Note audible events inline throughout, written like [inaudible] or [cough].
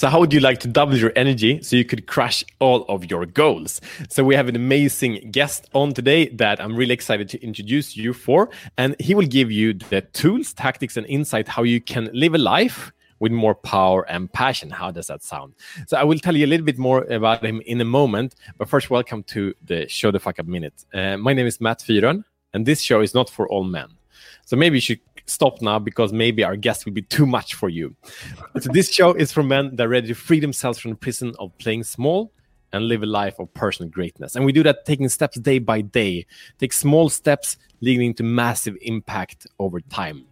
So, how would you like to double your energy so you could crush all of your goals? So, we have an amazing guest on today that I'm really excited to introduce you for. And he will give you the tools, tactics, and insight how you can live a life with more power and passion. How does that sound? So, I will tell you a little bit more about him in a moment. But first, welcome to the Show the Fuck Up Minute. Uh, my name is Matt Fyron, and this show is not for all men. So, maybe you should stop now because maybe our guest will be too much for you. so this show is for men that are ready to free themselves from the prison of playing small and live a life of personal greatness. And we do that taking steps day by day, take small steps leading to massive impact over time.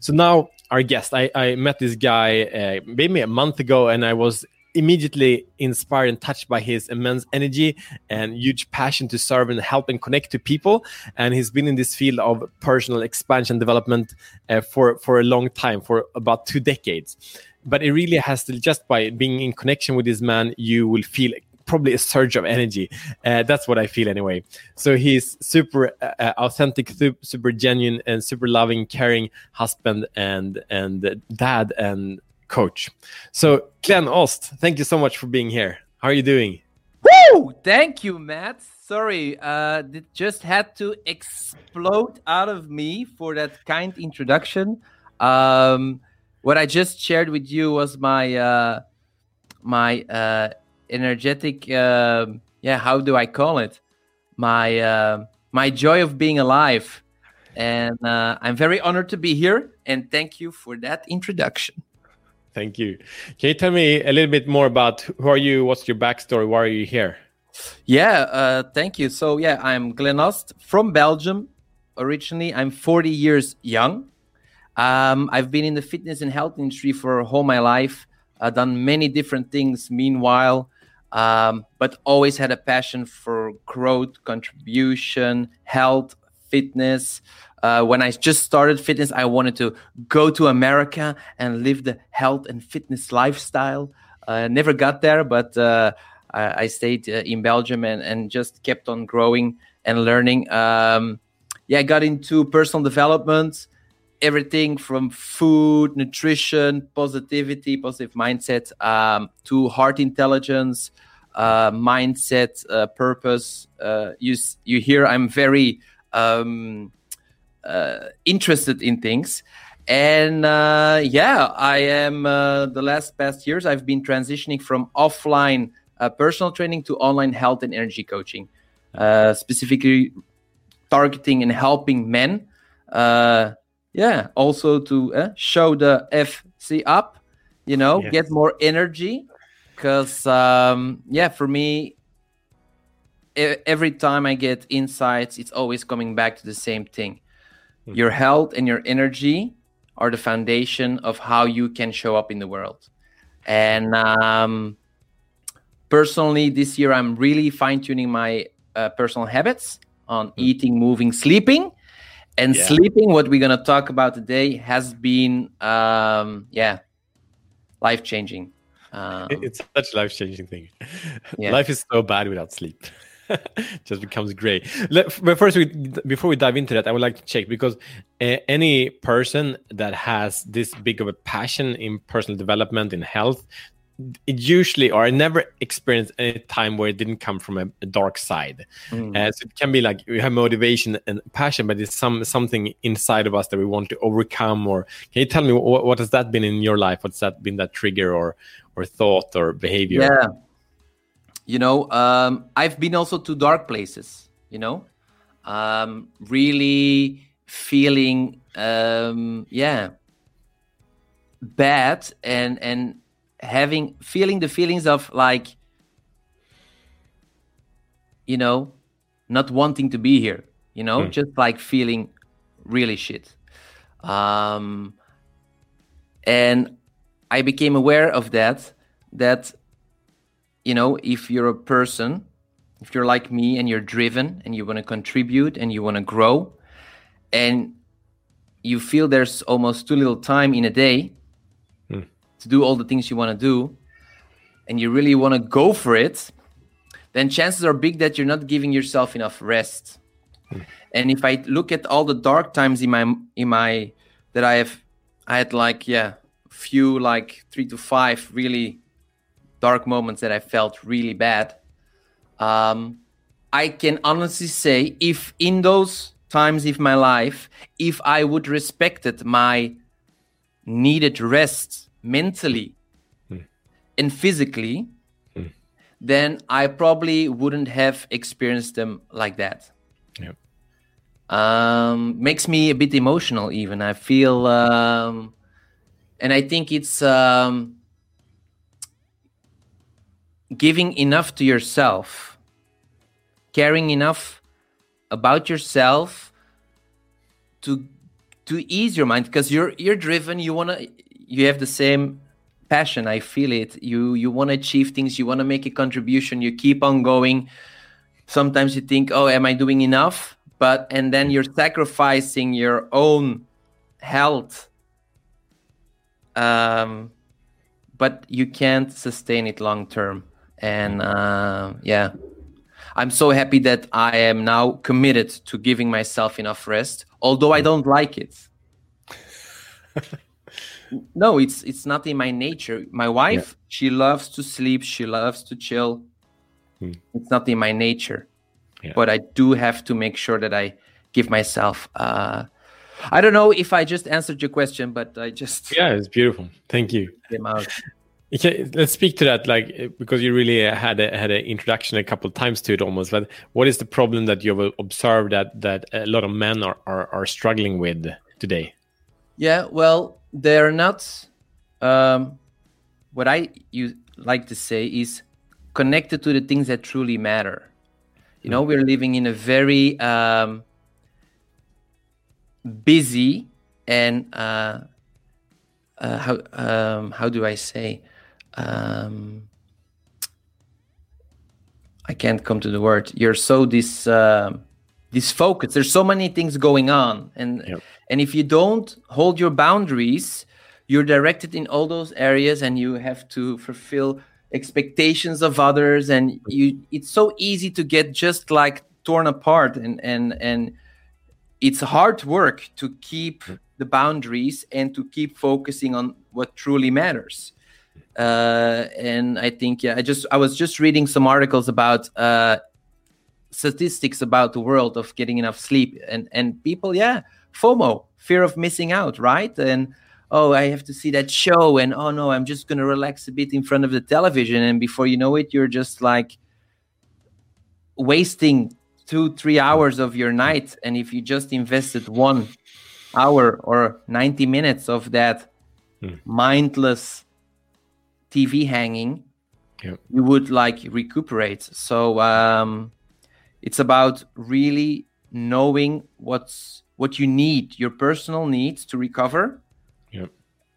So now our guest, I, I met this guy uh, maybe a month ago, and I was immediately inspired and touched by his immense energy and huge passion to serve and help and connect to people. And he's been in this field of personal expansion development uh, for for a long time, for about two decades. But it really has to just by being in connection with this man, you will feel probably a surge of energy. Uh, that's what I feel anyway. So he's super uh, uh authentic, super genuine, and super loving, caring husband and and dad and coach. So, Glenn Ost, thank you so much for being here. How are you doing? Woo! Thank you, Matt. Sorry, uh, it just had to explode out of me for that kind introduction. Um, what I just shared with you was my uh, my uh, energetic. Uh, yeah, how do I call it? My uh, my joy of being alive, and uh, I'm very honored to be here. And thank you for that introduction. Thank you. Can you tell me a little bit more about who are you? What's your backstory? Why are you here? Yeah, uh, thank you. So yeah, I'm Glenn Ost from Belgium. Originally, I'm 40 years young. Um, I've been in the fitness and health industry for all my life. I've done many different things. Meanwhile, um, but always had a passion for growth, contribution, health, fitness. Uh, when I just started fitness, I wanted to go to America and live the health and fitness lifestyle. Uh, never got there, but uh, I, I, stayed uh, in Belgium and, and just kept on growing and learning. Um, yeah, I got into personal development, everything from food, nutrition, positivity, positive mindset, um, to heart intelligence, uh, mindset, uh, purpose. you you hear I'm very um, uh, interested in things. And uh, yeah, I am uh, the last past years I've been transitioning from offline uh, personal training to online health and energy coaching, uh, specifically targeting and helping men. Uh, yeah, also to show the FC up, you know, yes. get more energy. Because um, yeah, for me, every time I get insights, it's always coming back to the same thing Mm-hmm. Your health and your energy are the foundation of how you can show up in the world. And um, personally, this year I'm really fine tuning my uh, personal habits on mm-hmm. eating, moving, sleeping. And yeah. sleeping, what we're going to talk about today, has been, um, yeah, life changing. Um, [laughs] it's such a life changing thing. Yeah. Life is so bad without sleep. [laughs] just becomes great. But first, we, before we dive into that, I would like to check because uh, any person that has this big of a passion in personal development in health, it usually or I never experienced any time where it didn't come from a, a dark side. Mm. Uh, so it can be like we have motivation and passion, but it's some something inside of us that we want to overcome. Or can you tell me what, what has that been in your life? What's that been that trigger or or thought or behavior? Yeah you know um, i've been also to dark places you know? Um, really feeling um, yeah bad and and having feeling the feelings of like you know not wanting to be here you know? Mm. just like feeling really shit. Um and i became aware of that that you know, if you're a person, if you're like me and you're driven and you want to contribute and you want to grow, and you feel there's almost too little time in a day hmm. to do all the things you want to do, and you really want to go for it, then chances are big that you're not giving yourself enough rest. Hmm. And if I look at all the dark times in my in my that I have, I had like yeah, few like three to five really dark moments that I felt really bad. Um, I can honestly say, if in those times of my life, if I would respected my needed rest mentally Mm. and physically, Mm. then I probably wouldn't have experienced them like that. Yeah. Um, makes me a bit emotional, even. I feel, um, and I think it's um, giving enough to yourself, caring enough about yourself to to ease your mind because you're you're driven you want to you have the same passion i feel it. You you want to achieve things you want to make a contribution you keep on going. Sometimes you think oh am i doing enough? But and then you're sacrificing your own health um but you can't sustain it long term and uh, yeah i'm so happy that i am now committed to giving myself enough rest although i don't like it [laughs] no it's it's not in my nature my wife she loves to sleep she loves to chill Hmm. it's not in my nature Yeah. but i do have to make sure that i give myself uh i don't know if i just answered your question but i just Yeah, it's beautiful. Thank you. Let's speak to that, like uh, because you really had a, had an introduction a couple times to it almost. But what is the problem that you've observed that that a lot of men are are, are struggling with today? Yeah, well, they're not. Um, what I you like to say is connected to the things that truly matter. You know, we're living in a very um, busy and uh, uh, how um, how do I say? Um, I can't come to the word. You're so this um this focus. There's so many things going on, and Yep. and if you don't hold your boundaries, you're directed in all those areas, and you have to fulfill expectations of others, and you. It's so easy to get just like torn apart, and and and it's hard work to keep the boundaries and to keep focusing on what truly matters uh, and I think yeah, I just I was just reading some articles about uh, statistics about the world of getting enough sleep, and and people yeah, FOMO, fear of missing out, right? And oh, I have to see that show, and oh no, I'm just gonna relax a bit in front of the television, and before you know it, you're just like wasting two three hours of your night, and if you just invested one hour or 90 minutes of that mindless TV hanging, Yeah. you would like recuperate. So um, it's about really knowing what's what you need, your personal needs to recover, Yeah.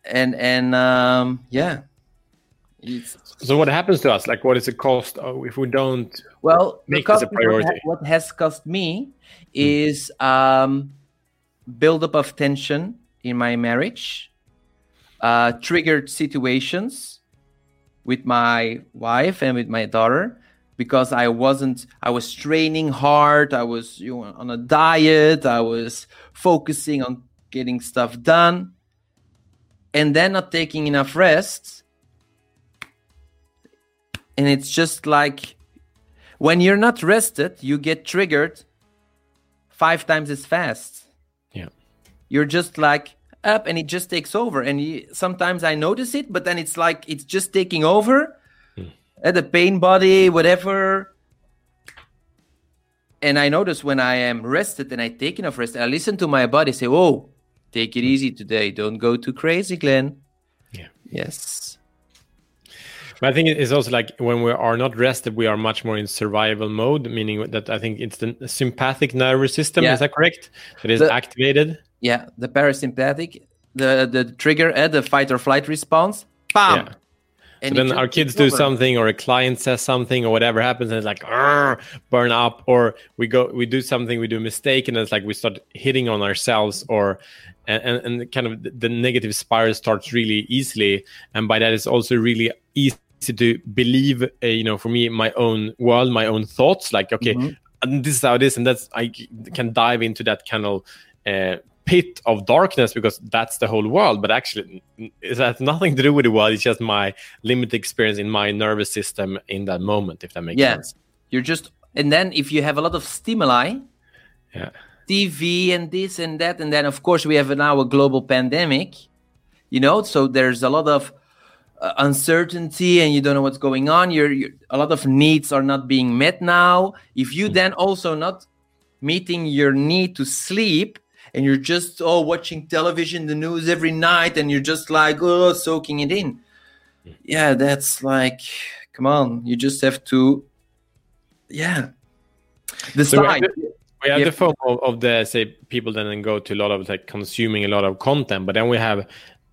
and and um, yeah, it's So what happens to us? Like, what is the cost if we don't? well, Make this a cost- what ha- priority. What has cost me is um, buildup of tension in my marriage, uh, triggered situations with my wife and with my daughter because I wasn't. I was training hard. I was you know, on a diet. I was focusing on getting stuff done, and then not taking enough rest. And it's just like when you're not rested, you get triggered five times as fast. Yeah. You're just like up and it just takes over. And you, sometimes I notice it, but then it's like it's just taking over at the pain body, whatever. And I notice when I am rested and I take enough rest, I listen to my body say, Oh, take it hmm. easy today. Don't go too crazy, Glenn. Yeah. Yes. But I think it's also like when we are not rested, we are much more in survival mode, meaning that I think it's the sympathetic nervous system. Yeah. Is that correct? That is The- activated. Yeah. The parasympathetic, the the trigger at the fight or flight response. Bam. Yeah. And So then our kids do something, or a client says something, or whatever happens, and it's like burn up, or we go, we do something, we do a mistake, and it's like we start hitting on ourselves, or and and, and kind of the- the negative spiral starts really easily, and by that it's also really easy to believe, uh, you know, for me, my own world, my own thoughts, like okay, Mhm. and this is how it is, and that's I can dive into that kind of uh, pit of darkness because that's the whole world. But actually it has nothing to do with the world. It's just my limited experience in my nervous system in that moment if that makes yeah. sense. You're just and then if you have a lot of stimuli yeah. Tv and this and that and then of course we have now a global pandemic you know? So there's a lot of uh, uncertainty and you don't know what's going on. You're, you're, a lot of needs are not being met now. If you mm. then also not meeting your need to sleep and you're just oh watching television the news every night and you're just like oh soaking it in. Yeah that's like come on you just have to yeah. Decide so we have, the, we have the form of, of the say people then go to a lot of like consuming a lot of content but then we have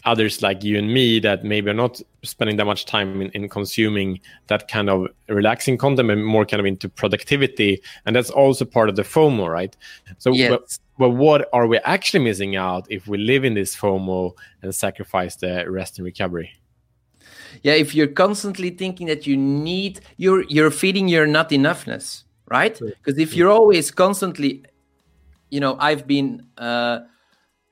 others like you and me that maybe are not spending that much time in, in consuming that kind of relaxing content and more kind of into productivity. And that's also part of the fomo right? So yes. but, but what are we actually missing out if we live in this fomo and sacrifice the rest and recovery? Yeah if you're constantly thinking that you need you're you're feeding your not enoughness right? Because if you're always constantly you know i've been uh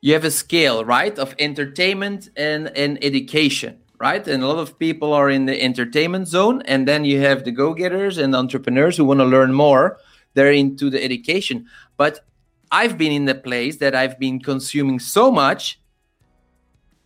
you have a scale right of entertainment and, and education right? And a lot of people are in the entertainment zone and then you have the go-getters and entrepreneurs who want to learn more. They're into the education. But i've been in the place that i've been consuming so much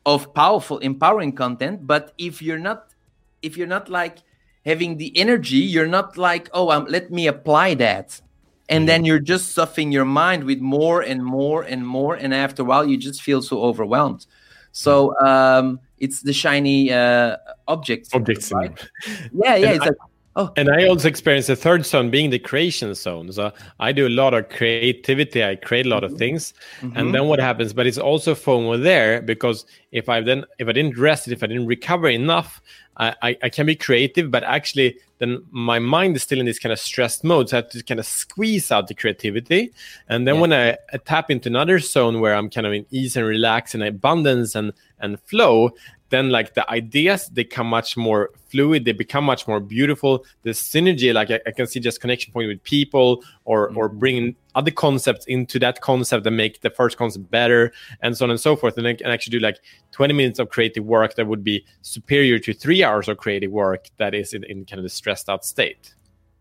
of powerful empowering content but if you're not if you're not like having the energy you're not like oh um, let me apply that and then you're just stuffing your mind with more and more and more and after a while you just feel so overwhelmed so um, it's the shiny uh, objects objects right? yeah yeah it's I, like Oh. And I also experience the third zone being the creation zone. So I do a lot of creativity. I create a lot of mm-hmm. things. Mm-hmm. And then what happens? But it's also FOMO there because if I then if I didn't rest, if I didn't recover enough, I, I, I can be creative, but actually then my mind is still in this kind of stressed mode. So I have to kind of squeeze out the creativity. And then yeah. when I, I tap into another zone where I'm kind of in ease and relax and abundance and and flow, then like the ideas they come much more fluid they become much more beautiful. The synergy like i, I can see just connection point with people or mm-hmm. or bringing other concepts into that concept and make the first concept better and so on and so forth. And i can actually do like 20 minutes of creative work that would be superior to three hours of creative work that is in, in kind of the stressed out state.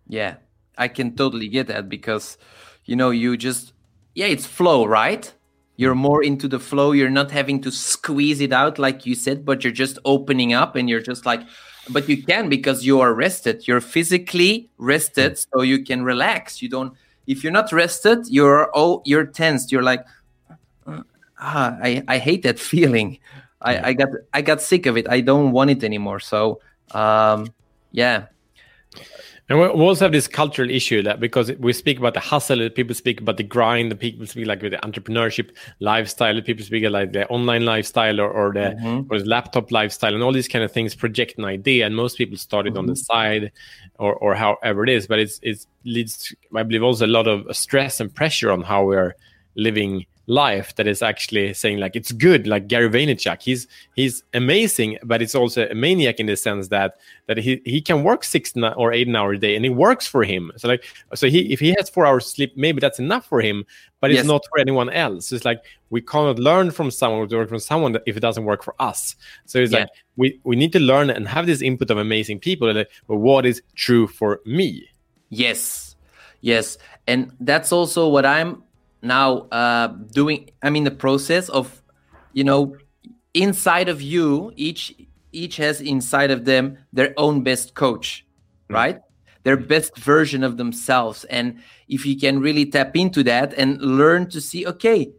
Yeah i can totally get that because you know you just yeah it's flow right you're more into the flow. You're not having to squeeze it out like you said but you're just opening up and you're just like but you can because you are rested. You're physically rested so you can relax. You don't if you're not rested you're oh you're tensed. You're like ah i i hate that [laughs] feeling. I i got i got sick of it. I don't want it anymore. So um yeah and we also have this cultural issue that because we speak about the hustle, people speak about the grind, the people speak like with the entrepreneurship lifestyle, people speak like the online lifestyle or, or the mm-hmm. or the laptop lifestyle, and all these kind of things project an idea. And most people start it mm-hmm. on the mm-hmm. side, or or however it is. But it's it leads, to, I believe, also a lot of stress and pressure on how we're living life that is actually saying like it's good like Gary Vaynerchuk. He's he's amazing but it's also a maniac in the sense that that he, he can work six or eight hours a day and it works for him. So like so he if he has four hours sleep maybe that's enough for him but it's yes. not for anyone else. It's like we cannot learn from someone or work from someone if it doesn't work for us. So it's yeah. like we we need to learn and have this input of amazing people like well, what is true for me? Yes. Yes. And that's also what i'm now uh, doing i'm in the process of you know inside of you each each has inside of them their own best coach mm. right? Their best version of themselves. And if you can really tap into that and learn to see okay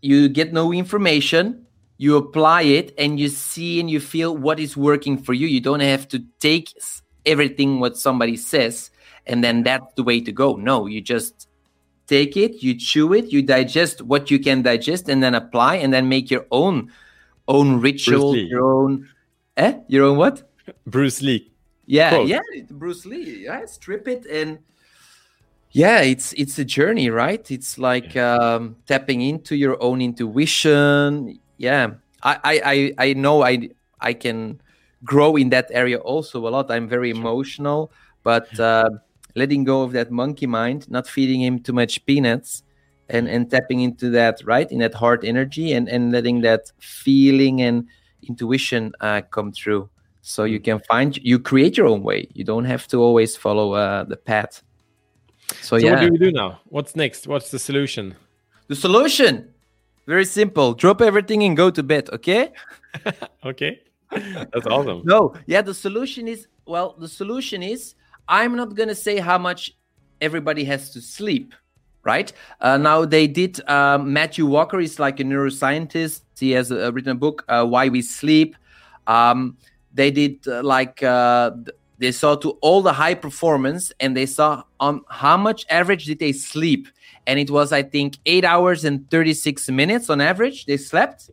you get no information you apply it and you see and you feel what is working for you. You don't have to take everything what somebody says and then that's the way to go. No you just take it, you chew it, you digest what you can digest, and then apply, and then make your own own ritual, your own eh, your own what? Bruce Lee. Yeah, Quote. yeah, Bruce Lee. Yeah, strip it and yeah, it's it's a journey, right? It's like um, tapping into your own intuition. Yeah, I I I know I I can grow in that area also a lot. I'm very emotional, but. Uh, letting go of that monkey mind, not feeding him too much peanuts, and and tapping into that right in that heart energy and and letting that feeling and intuition uh, come through. So you can find you create your own way. You don't have to always follow uh, the path. So, so yeah what do we do now? What's next? What's the solution? The solution! Very simple. Drop everything and go to bed okay? [laughs] Okay. [laughs] That's awesome. No. Yeah the solution is well the solution is i'm not gonna say how much everybody has to sleep right? Uh, now they did uh, matthew walker is like a neuroscientist. He has a written a book uh, why we sleep. Um, they did uh, like uh, they saw to all the high performance and they saw um, how much average did they sleep. And it was i think 8 hours and 36 minutes on average they slept.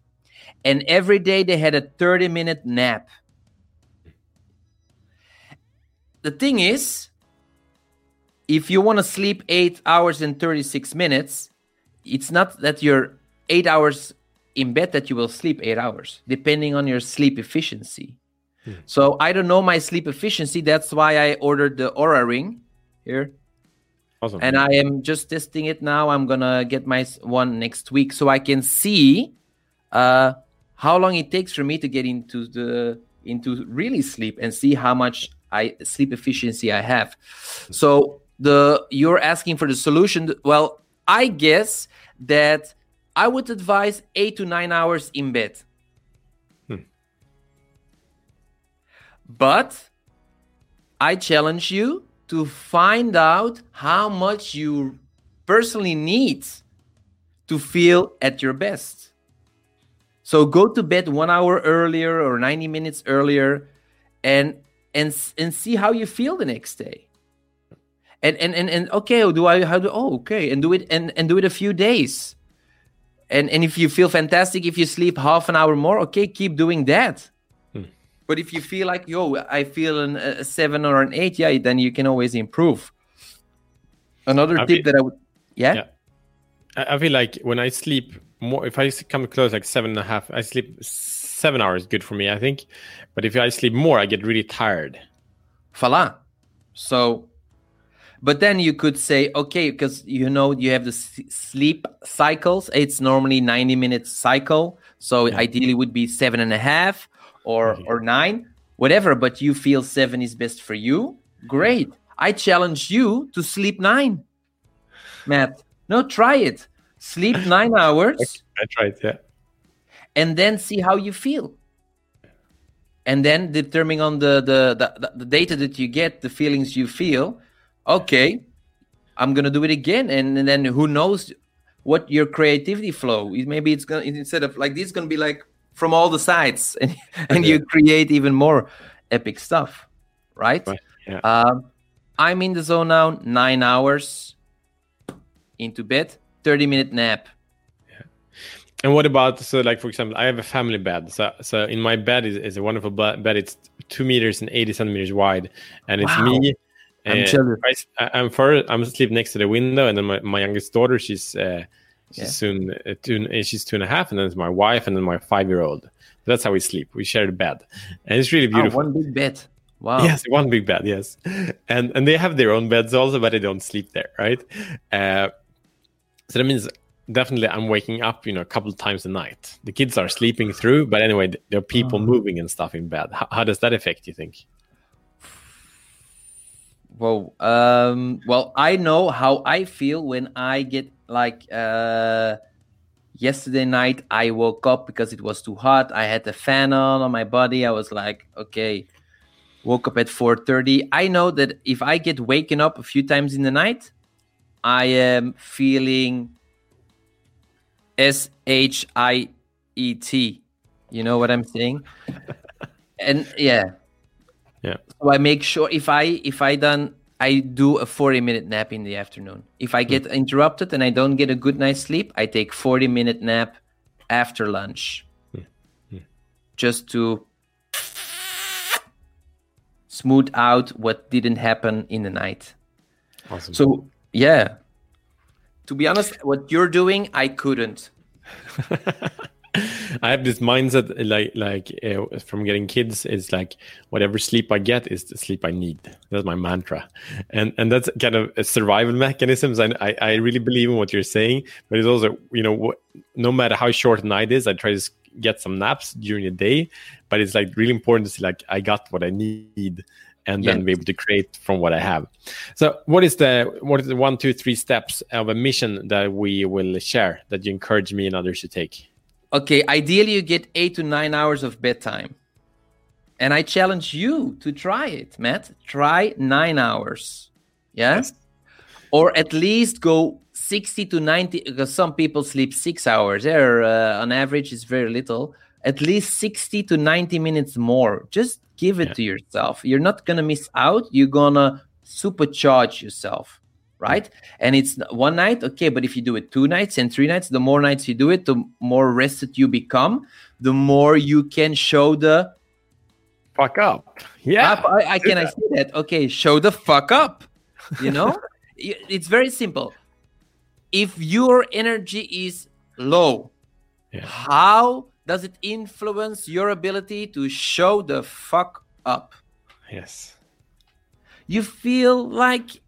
And every day they had a 30 minute nap the thing is if you want to sleep 8 hours and 36 minutes it's not that you're 8 hours in bed that you will sleep 8 hours depending on your sleep efficiency hmm. so i don't know my sleep efficiency that's why i ordered the Oura ring here Awesome. And I am just testing it now. I'm gonna get my one next week so I can see uh, how long it takes for me to get into the into really sleep and see how much I sleep efficiency I have. So the you're asking for the solution. Well, I guess that I would advise eight to nine hours in bed. Hmm. But I challenge you to find out how much you personally need to feel at your best. So go to bed one hour earlier or 90 minutes earlier and and and see how you feel the next day. And and and, and okay, do I how do oh okay and do it and, and do it a few days. And and if you feel fantastic if you sleep half an hour more, okay, keep doing that. Hmm. But if you feel like, yo, I feel an, a seven or an eight, yeah, then you can always improve. Another I tip feel, that I would, yeah? yeah. I feel like when I sleep more, if I come close like seven and a half, I sleep seven hours, good for me, I think. But if I sleep more, I get really tired. Voila. So, but then you could say, okay, because you know you have the sleep cycles. It's normally 90 minutes cycle. So yeah. ideally would be seven and a half or mm-hmm. or nine, whatever. But you feel seven is best for you. Great. I challenge you to sleep nine, Matt. No, try it. Sleep [laughs] nine hours. I tried, yeah. And then see how you feel. And then determining on the, the the, the data that you get, the feelings you feel. Okay, I'm gonna do it again, and, and then who knows what your creativity flow? Maybe it's gonna instead of like this, gonna be like from all the sides [laughs] and, and you create even more epic stuff right, right. Yeah. Um, i'm in the zone now nine hours into bed 30 minute nap yeah. And what about so like for example i have a family bed so so in my bed is, is a wonderful bed it's two meters and 80 centimeters wide and it's wow. me I'm jealous. I, am for I'm asleep next to the window, and then my, my youngest daughter, she's uh, She's yeah. soon uh, two, uh, she's two and a half, and then it's my wife, and then my five year old. That's how we sleep. We share the bed, and it's really beautiful. Oh, one big bed. Wow. Yes, one big bed. Yes, and and they have their own beds also, but they don't sleep there, right? Uh, so that means definitely I'm waking up, you know, a couple times a night. The kids are sleeping through, but anyway, there are people oh. moving and stuff in bed. How, how does that affect you think? Well, um, well, I know how I feel when I get like uh, yesterday night. I woke up because it was too hot. I had the fan on on my body. I was like, okay. Woke up at 4:30. I know that if I get waken up a few times in the night, I am feeling S H I E T. You know what I'm saying? and yeah, yeah. So I make sure if I if I done I do a 40 minute nap in the afternoon. If I get interrupted and I don't get a good night's sleep, I take 40 minute nap after lunch. Just to smooth out what didn't happen in the night. Awesome. So, yeah. To be honest, what you're doing, I couldn't. [laughs] I have this mindset, like like uh, from getting kids, is like whatever sleep I get is the sleep I need. That's my mantra, and and that's kind of a survival [laughs] mechanisms. And I I really believe in what you're saying, but it's also you know no matter how short a night is, I try to get some naps during the day, but it's like really important to see like I got what I need and then be able to create from what I have. So, what is the what is the one, two, three steps of a mission that we will share that you encourage me and others to take? Okay, ideally you get eight to nine hours of bedtime, and I challenge you to try it, Matt. Try nine hours, yeah? yes, or at least go sixty to ninety. Because some people sleep six hours. There, uh, on average, is very little. At least sixty to ninety minutes more. Just give it yeah. to yourself. You're not gonna miss out. You're gonna supercharge yourself right? And it's one night okay but if you do it two nights and three nights the more nights you do it the more rested you become the more you can show the fuck up. Yeah. Up. I, I can i say that? Okay show the fuck up you know? [laughs] It's very simple. If your energy is low yeah. how does it influence your ability to show the fuck up? Yes. You feel like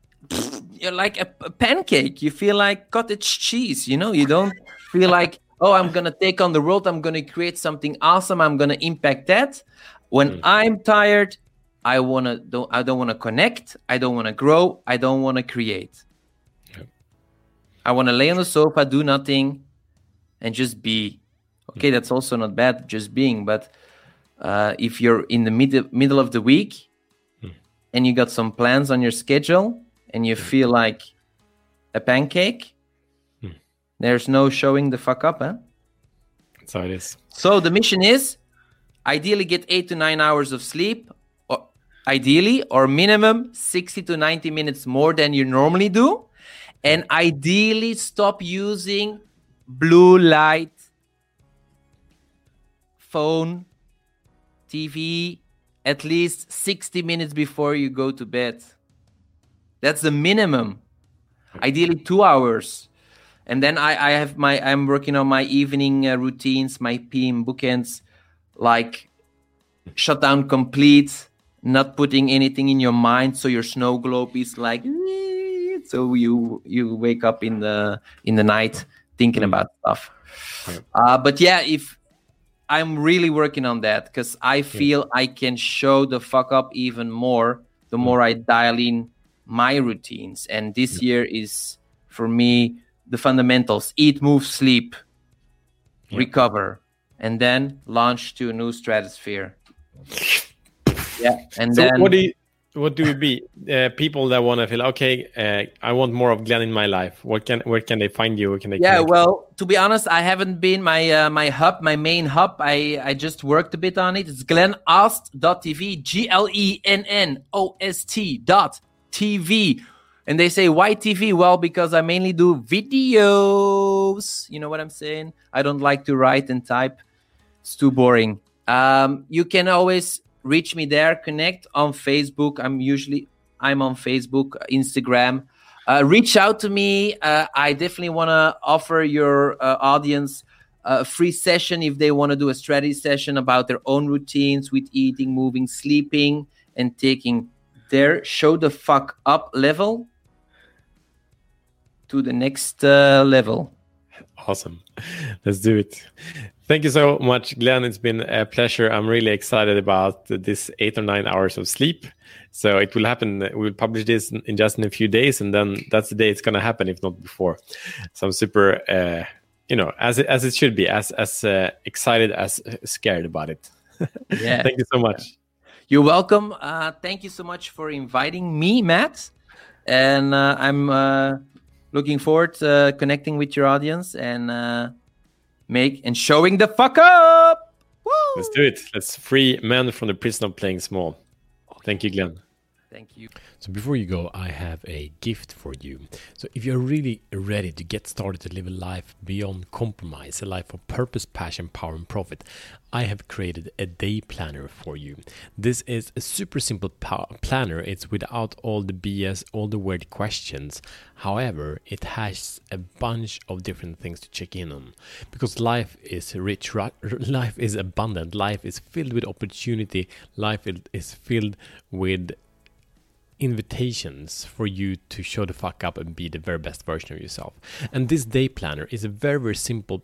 you're like a, a, pancake. You feel like cottage cheese. You know, you don't feel like, [laughs] oh, I'm gonna take on the world. I'm gonna create something awesome. I'm gonna impact that. When mm. I'm tired, I wanna don't I don't wanna connect. I don't wanna grow. I don't wanna create. Yep. I wanna lay on the sofa, do nothing, and just be okay that's also not bad just being but uh, if you're in the mid- middle of the week mm. and you got some plans on your schedule and you feel like a pancake mm. there's no showing the fuck up huh how it is so the mission is ideally get eight to nine hours of sleep or ideally or minimum 60 to 90 minutes more than you normally do and ideally stop using blue light phone, TV at least 60 minutes before you go to bed. That's the minimum. Ideally, two hours. And then I, I have my, I'm working on my evening uh, routines, my PM bookends, like shutdown complete, not putting anything in your mind. So your snow globe is like, so you, you wake up in the, in the night thinking mm. about stuff. Uh, but yeah, if I'm really working on that because I feel I can show the fuck up even more the more I dial in my routines. And this year is for me the fundamentals: eat, move, sleep, yeah. recover, and then launch to a new stratosphere. Yeah, and so then what do you what do we be? Uh, people that want to feel okay uh, i want more of glenn in my life. What can where can they find you? Where can they yeah well to be honest i haven't been my uh, my hub my main hub. I i just worked a bit on it. It's glennost.tv g-l-e-n-n-o-s-t dot tv and they say why tv well because i mainly do videos. You know what i'm saying? I don't like to write and type. It's too boring. Um, you can always reach me there connect on facebook. I'm usually i'm on facebook instagram. Uh, reach out to me. Uh, i definitely want to offer your uh, audience a free session if they want to do a strategy session about their own routines with eating moving sleeping and taking their show the fuck up level to the next uh, level awesome let's do it Thank you so much, Glenn. It's been a pleasure. I'm really excited about this eight or nine hours of sleep. So it will happen. We'll publish this in just in a few days, and then that's the day it's going to happen, if not before. So I'm super, uh, you know, as it, as it should be, as as uh, excited as scared about it. [laughs] Yeah. thank you so much. You're welcome. Uh, thank you so much for inviting me, Matt. And uh, I'm uh, looking forward to connecting with your audience and uh, make and showing the fuck up. Woo! Let's do it. Let's free men from the prison of playing small. Thank you, Glenn. Thank you. So before you go, I have a gift for you. So if you're really ready to get started to live a life beyond compromise, a life of purpose, passion, power, and profit, I have created a day planner for you. This is a super simple planner. It's without all the BS, all the weird questions. However, it has a bunch of different things to check in on because life is rich, [laughs] life is abundant, life is filled with opportunity, life is filled with invitations for you to show the fuck up and be the very best version of yourself. And this day planner is a very, very simple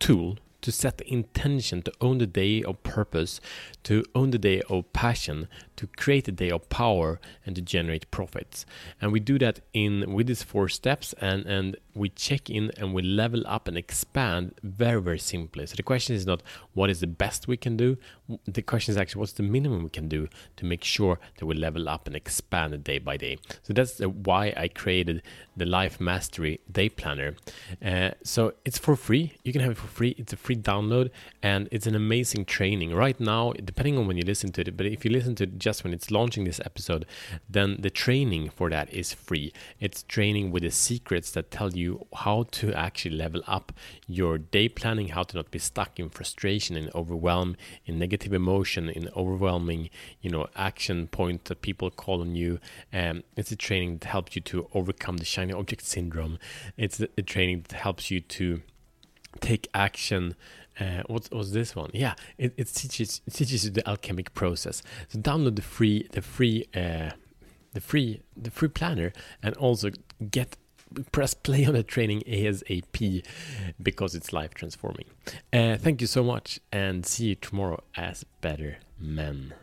tool to set the intention to own the day of purpose, to own the day of passion, to create a day of power, and to generate profits. And we do that in with these four steps, and and we check in and we level up and expand very very simply. So the question is not what is the best we can do. The question is actually what's the minimum we can do to make sure that we level up and expand day by day. So that's why I created the Life Mastery Day Planner. Uh, so it's for free. You can have it for free. It's a free download and it's an amazing training. Right now, depending on when you listen to it, but if you listen to it just when it's launching this episode, then the training for that is free. It's training with the secrets that tell you how to actually level up your day planning, how to not be stuck in frustration and overwhelm, in negative emotion, in overwhelming, you know, action point that people call on you. Um, it's a training that helps you to overcome the object syndrome. It's a, training that helps you to take action. Uh, what was this one? Yeah, it, it teaches it teaches you the alchemic process. So download the free the free uh, the free the free planner and also get press play on the training ASAP because it's life transforming. Uh, thank you so much and see you tomorrow as better men.